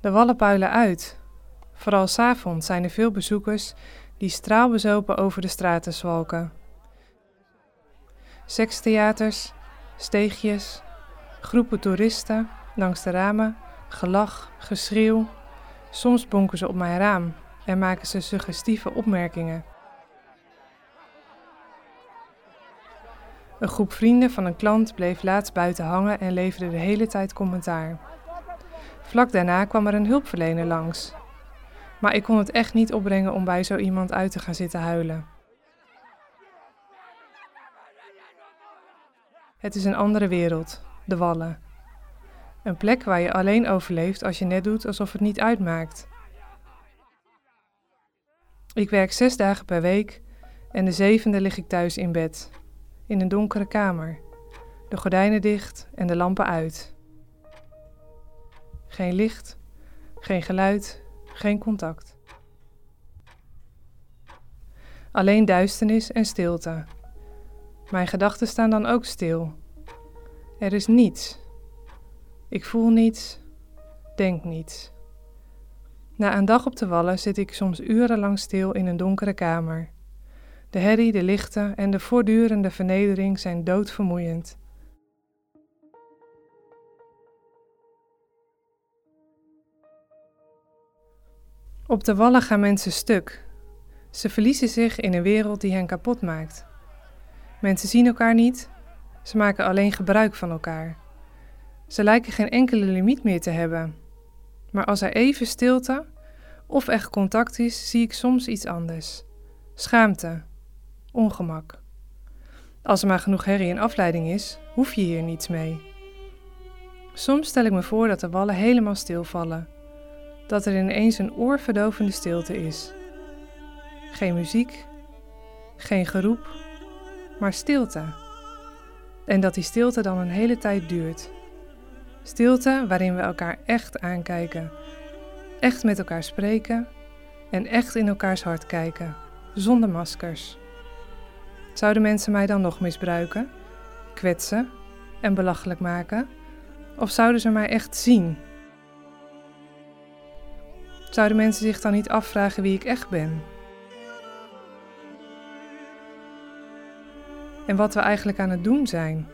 De wallen puilen uit. Vooral s'avonds zijn er veel bezoekers die straalbezopen over de straten zwalken. Sekstheaters, steegjes, groepen toeristen langs de ramen, gelach, geschreeuw. Soms bonken ze op mijn raam en maken ze suggestieve opmerkingen. Een groep vrienden van een klant bleef laatst buiten hangen en leverde de hele tijd commentaar. Vlak daarna kwam er een hulpverlener langs. Maar ik kon het echt niet opbrengen om bij zo iemand uit te gaan zitten huilen. Het is een andere wereld, de wallen. Een plek waar je alleen overleeft als je net doet alsof het niet uitmaakt. Ik werk zes dagen per week en de zevende lig ik thuis in bed, in een donkere kamer, de gordijnen dicht en de lampen uit. Geen licht, geen geluid, geen contact. Alleen duisternis en stilte. Mijn gedachten staan dan ook stil. Er is niets. Ik voel niets, denk niets. Na een dag op de wallen zit ik soms urenlang stil in een donkere kamer. De herrie, de lichten en de voortdurende vernedering zijn doodvermoeiend. Op de wallen gaan mensen stuk. Ze verliezen zich in een wereld die hen kapot maakt. Mensen zien elkaar niet, ze maken alleen gebruik van elkaar. Ze lijken geen enkele limiet meer te hebben. Maar als er even stilte of echt contact is, zie ik soms iets anders. Schaamte, ongemak. Als er maar genoeg herrie en afleiding is, hoef je hier niets mee. Soms stel ik me voor dat de wallen helemaal stilvallen dat er ineens een oorverdovende stilte is. Geen muziek, geen geroep, maar stilte. En dat die stilte dan een hele tijd duurt. Stilte waarin we elkaar echt aankijken, echt met elkaar spreken en echt in elkaars hart kijken, zonder maskers. Zouden mensen mij dan nog misbruiken, kwetsen en belachelijk maken? Of zouden ze mij echt zien Zouden mensen zich dan niet afvragen wie ik echt ben? En wat we eigenlijk aan het doen zijn?